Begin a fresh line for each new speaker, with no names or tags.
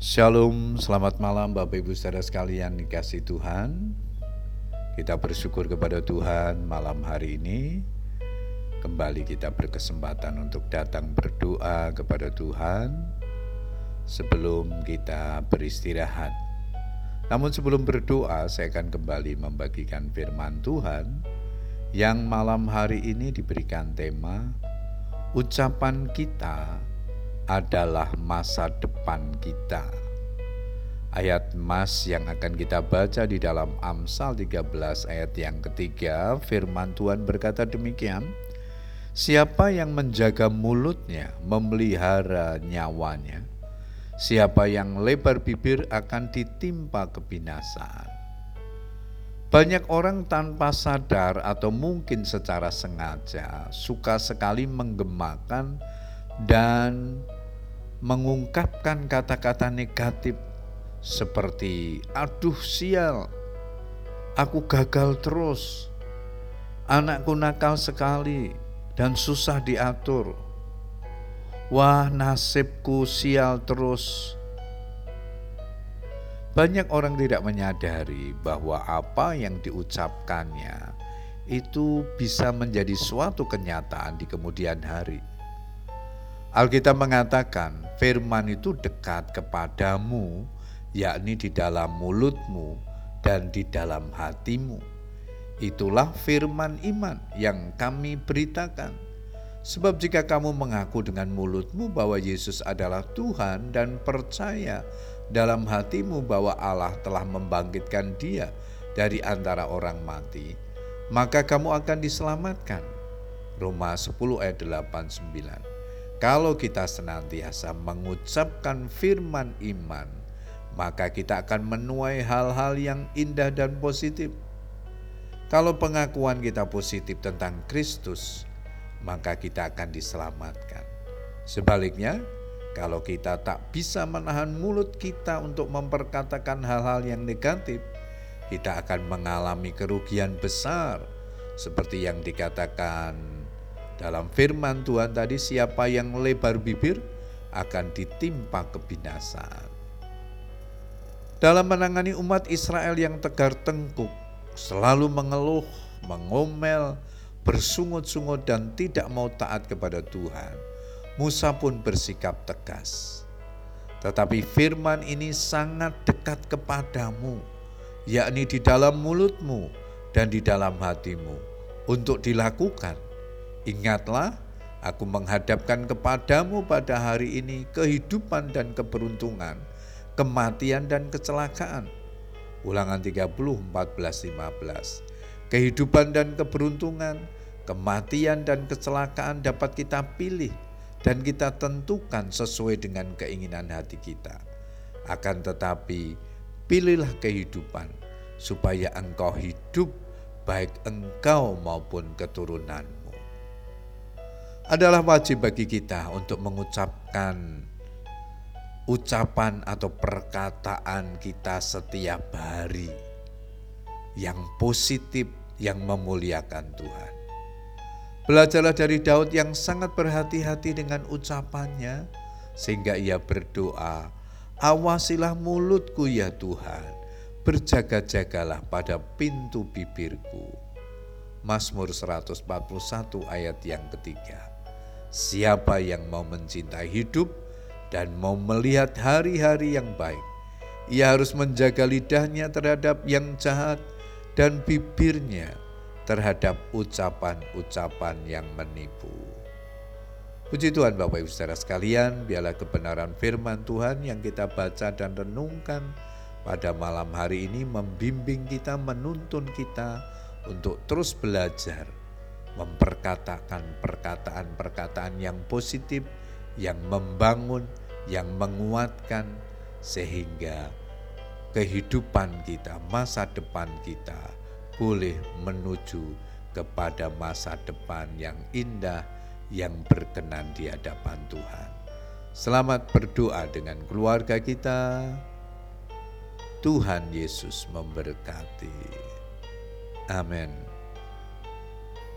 Shalom, selamat malam Bapak Ibu saudara sekalian dikasih Tuhan. Kita bersyukur kepada Tuhan malam hari ini. Kembali kita berkesempatan untuk datang berdoa kepada Tuhan sebelum kita beristirahat. Namun sebelum berdoa, saya akan kembali membagikan firman Tuhan yang malam hari ini diberikan tema ucapan kita adalah masa depan kita. Ayat mas yang akan kita baca di dalam Amsal 13 ayat yang ketiga, firman Tuhan berkata demikian, Siapa yang menjaga mulutnya, memelihara nyawanya, siapa yang lebar bibir akan ditimpa kebinasaan. Banyak orang tanpa sadar atau mungkin secara sengaja suka sekali menggemakan dan mengungkapkan kata-kata negatif seperti aduh sial, aku gagal terus, anakku nakal sekali dan susah diatur. Wah nasibku sial terus. Banyak orang tidak menyadari bahwa apa yang diucapkannya itu bisa menjadi suatu kenyataan di kemudian hari. Alkitab mengatakan firman itu dekat kepadamu, yakni di dalam mulutmu dan di dalam hatimu. Itulah firman iman yang kami beritakan. Sebab jika kamu mengaku dengan mulutmu bahwa Yesus adalah Tuhan dan percaya dalam hatimu bahwa Allah telah membangkitkan dia dari antara orang mati, maka kamu akan diselamatkan. Roma 10 ayat 89 kalau kita senantiasa mengucapkan firman iman, maka kita akan menuai hal-hal yang indah dan positif. Kalau pengakuan kita positif tentang Kristus, maka kita akan diselamatkan. Sebaliknya, kalau kita tak bisa menahan mulut kita untuk memperkatakan hal-hal yang negatif, kita akan mengalami kerugian besar, seperti yang dikatakan dalam firman Tuhan tadi siapa yang lebar bibir akan ditimpa kebinasaan. Dalam menangani umat Israel yang tegar tengkuk, selalu mengeluh, mengomel, bersungut-sungut dan tidak mau taat kepada Tuhan, Musa pun bersikap tegas. Tetapi firman ini sangat dekat kepadamu, yakni di dalam mulutmu dan di dalam hatimu, untuk dilakukan Ingatlah, aku menghadapkan kepadamu pada hari ini kehidupan dan keberuntungan, kematian dan kecelakaan. Ulangan 30, 14, 15. Kehidupan dan keberuntungan, kematian dan kecelakaan dapat kita pilih dan kita tentukan sesuai dengan keinginan hati kita. Akan tetapi, pilihlah kehidupan supaya engkau hidup baik engkau maupun keturunanmu adalah wajib bagi kita untuk mengucapkan ucapan atau perkataan kita setiap hari yang positif, yang memuliakan Tuhan. Belajarlah dari Daud yang sangat berhati-hati dengan ucapannya, sehingga ia berdoa, "Awasilah mulutku, ya Tuhan, berjaga-jagalah pada pintu bibirku." Mazmur 141 ayat yang ketiga. Siapa yang mau mencintai hidup dan mau melihat hari-hari yang baik, ia harus menjaga lidahnya terhadap yang jahat dan bibirnya terhadap ucapan-ucapan yang menipu. Puji Tuhan Bapak Ibu Saudara sekalian, biarlah kebenaran firman Tuhan yang kita baca dan renungkan pada malam hari ini membimbing kita, menuntun kita untuk terus belajar memperkatakan perkataan-perkataan yang positif, yang membangun, yang menguatkan, sehingga kehidupan kita, masa depan kita boleh menuju kepada masa depan yang indah, yang berkenan di hadapan Tuhan. Selamat berdoa dengan keluarga kita. Tuhan Yesus memberkati. Amin.